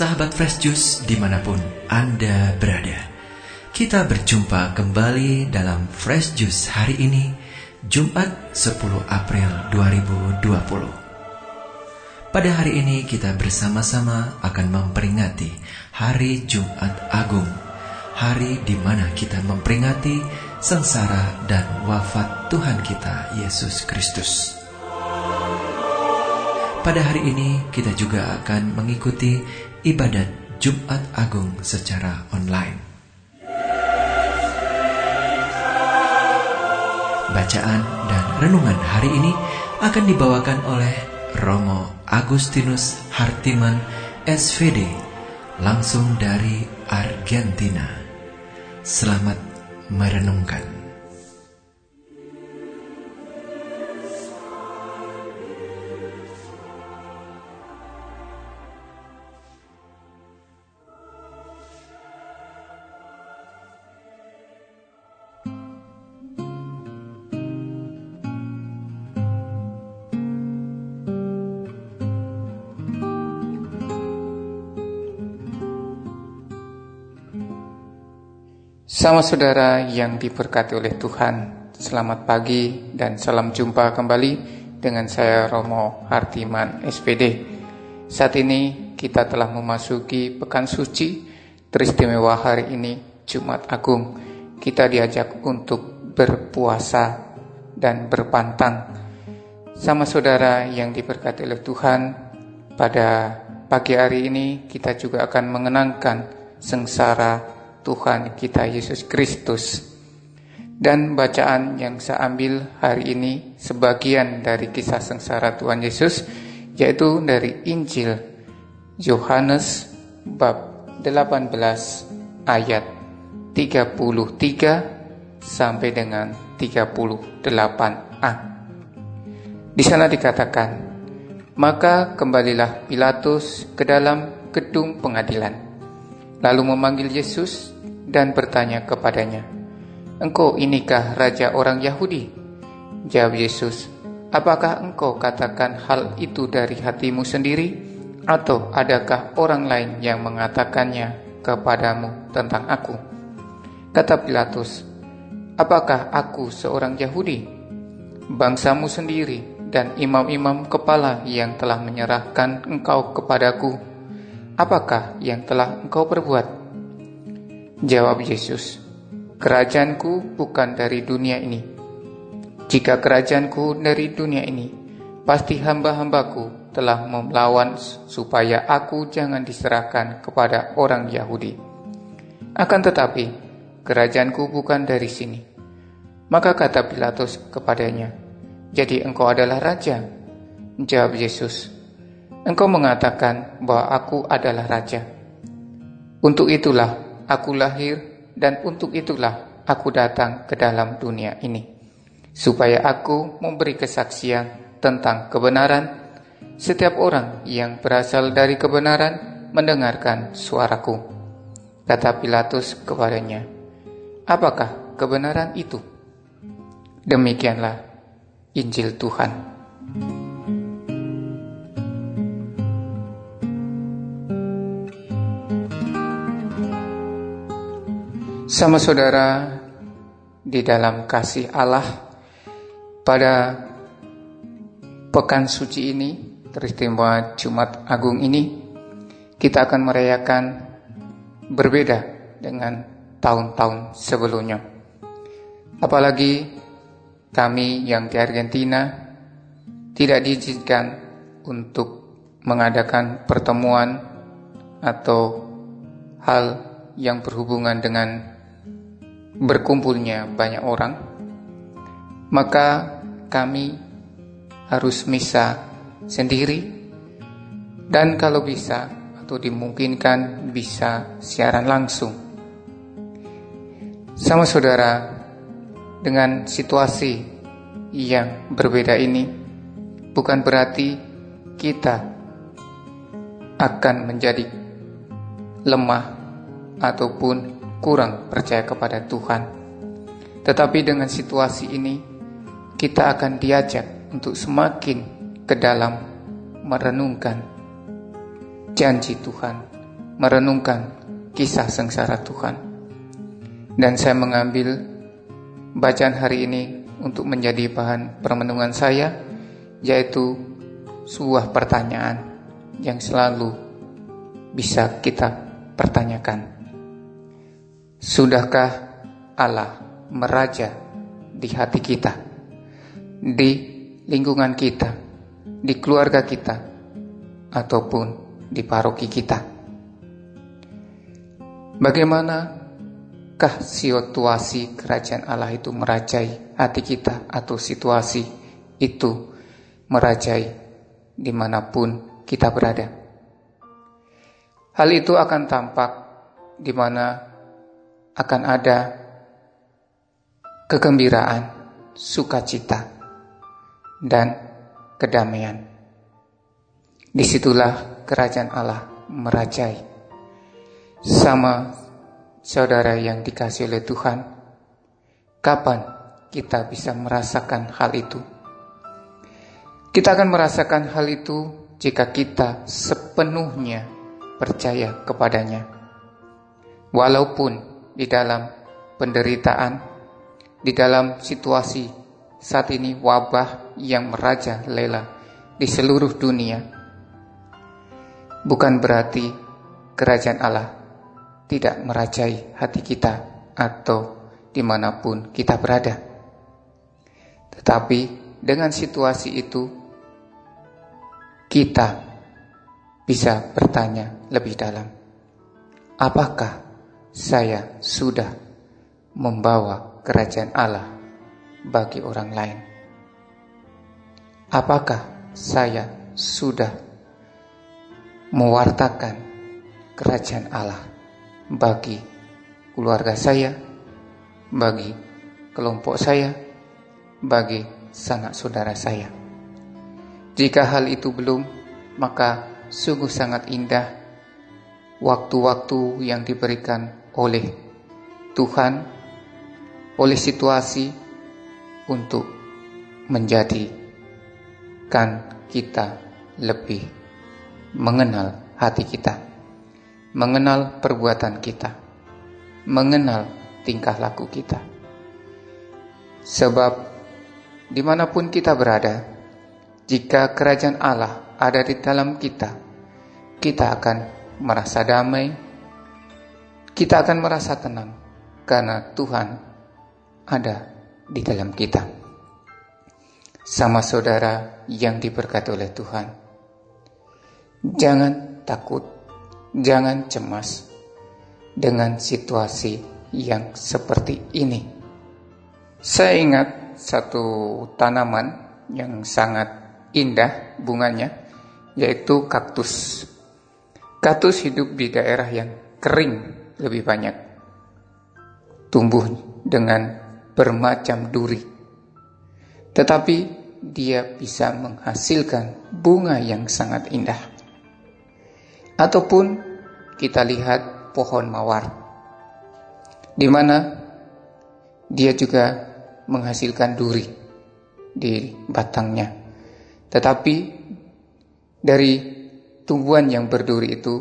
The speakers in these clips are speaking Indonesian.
Sahabat Fresh Juice di mana pun Anda berada. Kita berjumpa kembali dalam Fresh Juice hari ini Jumat 10 April 2020 Pada hari ini kita bersama-sama akan memperingati Hari Jumat Agung. Hari di mana kita memperingati sengsara dan wafat Tuhan kita Yesus Kristus. Pada hari ini kita juga akan mengikuti ibadat Jumat Agung secara online. Bacaan dan renungan hari ini akan dibawakan oleh Romo Agustinus Hartiman SVD langsung dari Argentina. Selamat merenungkan. Sama saudara yang diberkati oleh Tuhan, selamat pagi dan salam jumpa kembali dengan saya Romo Hartiman SPD. Saat ini kita telah memasuki pekan suci, teristimewa hari ini Jumat Agung. Kita diajak untuk berpuasa dan berpantang. Sama saudara yang diberkati oleh Tuhan, pada pagi hari ini kita juga akan mengenangkan sengsara Tuhan kita Yesus Kristus. Dan bacaan yang saya ambil hari ini sebagian dari kisah sengsara Tuhan Yesus yaitu dari Injil Yohanes bab 18 ayat 33 sampai dengan 38a. Di sana dikatakan, maka kembalilah Pilatus ke dalam gedung pengadilan lalu memanggil Yesus dan bertanya kepadanya, Engkau inikah Raja orang Yahudi? Jawab Yesus, Apakah engkau katakan hal itu dari hatimu sendiri, atau adakah orang lain yang mengatakannya kepadamu tentang aku? Kata Pilatus, Apakah aku seorang Yahudi? Bangsamu sendiri dan imam-imam kepala yang telah menyerahkan engkau kepadaku apakah yang telah engkau perbuat? Jawab Yesus, kerajaanku bukan dari dunia ini. Jika kerajaanku dari dunia ini, pasti hamba-hambaku telah melawan supaya aku jangan diserahkan kepada orang Yahudi. Akan tetapi, kerajaanku bukan dari sini. Maka kata Pilatus kepadanya, Jadi engkau adalah raja? Jawab Yesus, Engkau mengatakan bahwa aku adalah raja. Untuk itulah aku lahir dan untuk itulah aku datang ke dalam dunia ini. Supaya aku memberi kesaksian tentang kebenaran. Setiap orang yang berasal dari kebenaran mendengarkan suaraku. Kata Pilatus kepadanya, Apakah kebenaran itu? Demikianlah Injil Tuhan. Sama saudara di dalam kasih Allah pada pekan suci ini, teristimewa Jumat Agung ini, kita akan merayakan berbeda dengan tahun-tahun sebelumnya. Apalagi kami yang di Argentina tidak diizinkan untuk mengadakan pertemuan atau hal yang berhubungan dengan berkumpulnya banyak orang, maka kami harus misa sendiri dan kalau bisa atau dimungkinkan bisa siaran langsung. Sama saudara, dengan situasi yang berbeda ini bukan berarti kita akan menjadi lemah ataupun kurang percaya kepada Tuhan. Tetapi dengan situasi ini, kita akan diajak untuk semakin ke dalam merenungkan janji Tuhan merenungkan kisah sengsara Tuhan. Dan saya mengambil bacaan hari ini untuk menjadi bahan permenungan saya, yaitu sebuah pertanyaan yang selalu bisa kita pertanyakan. Sudahkah Allah meraja di hati kita, di lingkungan kita, di keluarga kita, ataupun di paroki kita? Bagaimanakah situasi kerajaan Allah itu merajai hati kita atau situasi itu merajai di mana pun kita berada. Hal itu akan tampak di mana akan ada kegembiraan, sukacita, dan kedamaian. Di situlah kerajaan Allah merajai. Sama saudara yang dikasih oleh Tuhan, kapan kita bisa merasakan hal itu? Kita akan merasakan hal itu jika kita sepenuhnya percaya kepadanya. Walaupun di dalam penderitaan, di dalam situasi saat ini wabah yang meraja lela di seluruh dunia, bukan berarti kerajaan Allah tidak merajai hati kita atau di mana pun kita berada. Tetapi dengan situasi itu kita bisa bertanya lebih dalam, apakah saya sudah membawa kerajaan Allah bagi orang lain? Apakah saya sudah mewartakan kerajaan Allah bagi keluarga saya, bagi kelompok saya, bagi sanak saudara saya? Jika hal itu belum, maka sungguh sangat indah waktu-waktu yang diberikan oleh Tuhan, oleh situasi untuk menjadikan kita lebih mengenal hati kita, mengenal perbuatan kita, mengenal tingkah laku kita. Sebab di mana pun kita berada, jika kerajaan Allah ada di dalam kita, kita akan merasa damai, kita akan merasa tenang karena Tuhan ada di dalam kita. Sama saudara yang diberkati oleh Tuhan. Jangan takut, jangan cemas dengan situasi yang seperti ini. Saya ingat satu tanaman yang sangat indah bunganya, yaitu kaktus. Kaktus hidup di daerah yang kering lebih banyak. Tumbuh dengan bermacam duri. Tetapi dia bisa menghasilkan bunga yang sangat indah. Ataupun kita lihat pohon mawar. Di mana dia juga menghasilkan duri di batangnya. Tetapi dari tumbuhan yang berduri itu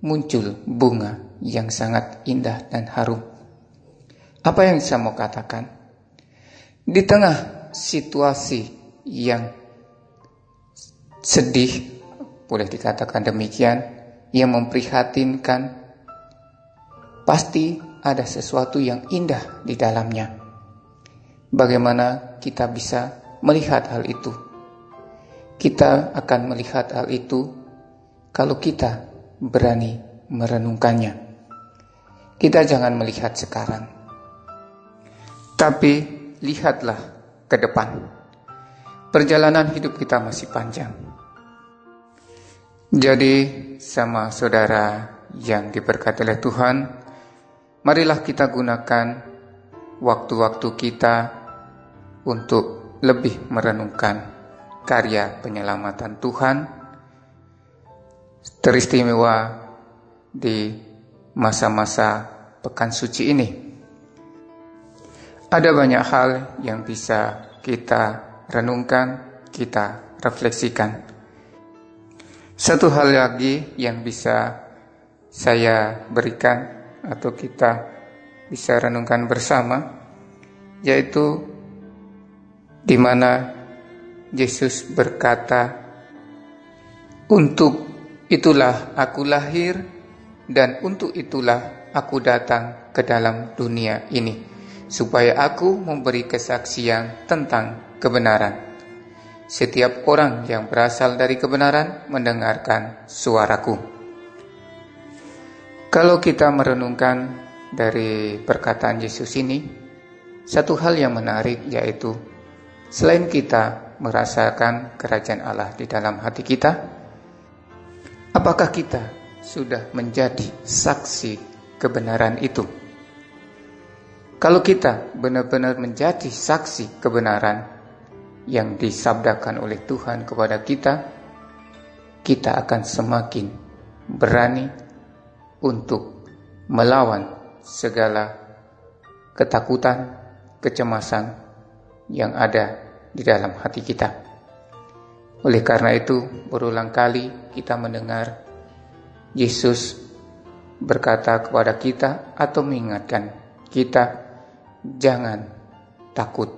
muncul bunga yang sangat indah dan harum. Apa yang saya mau katakan? Di tengah situasi yang sedih, boleh dikatakan demikian, yang memprihatinkan, pasti ada sesuatu yang indah di dalamnya. Bagaimana kita bisa melihat hal itu? Kita akan melihat hal itu kalau kita berani merenungkannya. Kita jangan melihat sekarang, tapi lihatlah ke depan. Perjalanan hidup kita masih panjang. Jadi, sama saudara yang diberkati oleh Tuhan, marilah kita gunakan waktu-waktu kita untuk lebih merenungkan karya penyelamatan Tuhan teristimewa di masa-masa pekan suci ini. Ada banyak hal yang bisa kita renungkan, kita refleksikan. Satu hal lagi yang bisa saya berikan atau kita bisa renungkan bersama yaitu di mana Yesus berkata untuk itulah aku lahir dan untuk itulah aku datang ke dalam dunia ini supaya aku memberi kesaksian tentang kebenaran. Setiap orang yang berasal dari kebenaran mendengarkan suaraku. Kalau kita merenungkan dari perkataan Yesus ini, satu hal yang menarik yaitu selain kita merasakan kerajaan Allah di dalam hati kita, apakah kita sudah menjadi saksi kebenaran itu? Kalau kita benar-benar menjadi saksi kebenaran yang disabdakan oleh Tuhan kepada kita, kita akan semakin berani untuk melawan segala ketakutan, kecemasan yang ada di dalam hati kita. Oleh karena itu, berulang kali kita mendengar Yesus berkata kepada kita atau mengingatkan kita, "Jangan takut."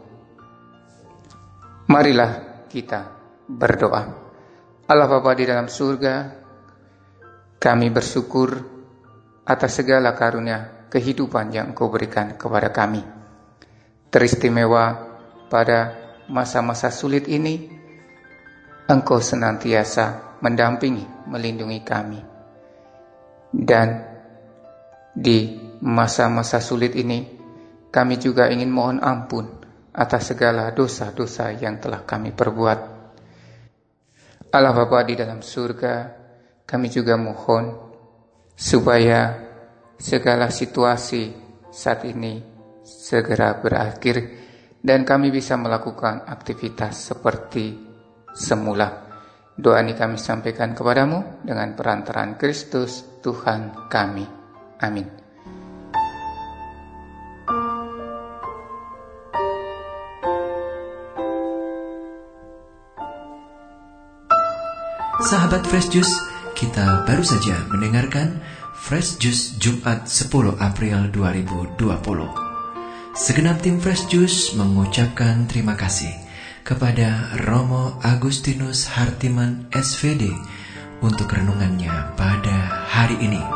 Marilah kita berdoa. Allah Bapa di dalam surga, kami bersyukur atas segala karunia kehidupan yang Engkau berikan kepada kami. Teristimewa pada masa-masa sulit ini, Engkau senantiasa mendampingi, melindungi kami. Dan di masa-masa sulit ini, kami juga ingin mohon ampun atas segala dosa-dosa yang telah kami perbuat. Allah Bapa di dalam surga, kami juga mohon supaya segala situasi saat ini segera berakhir dan kami bisa melakukan aktivitas seperti semula. Doa ini kami sampaikan kepadamu dengan perantaraan Kristus Tuhan kami. Amin. Sahabat Fresh Juice, kita baru saja mendengarkan Fresh Juice Jumat 10 April 2020. Segenap tim Fresh Juice mengucapkan terima kasih kepada Romo Agustinus Hartiman SVD untuk renungannya pada hari ini.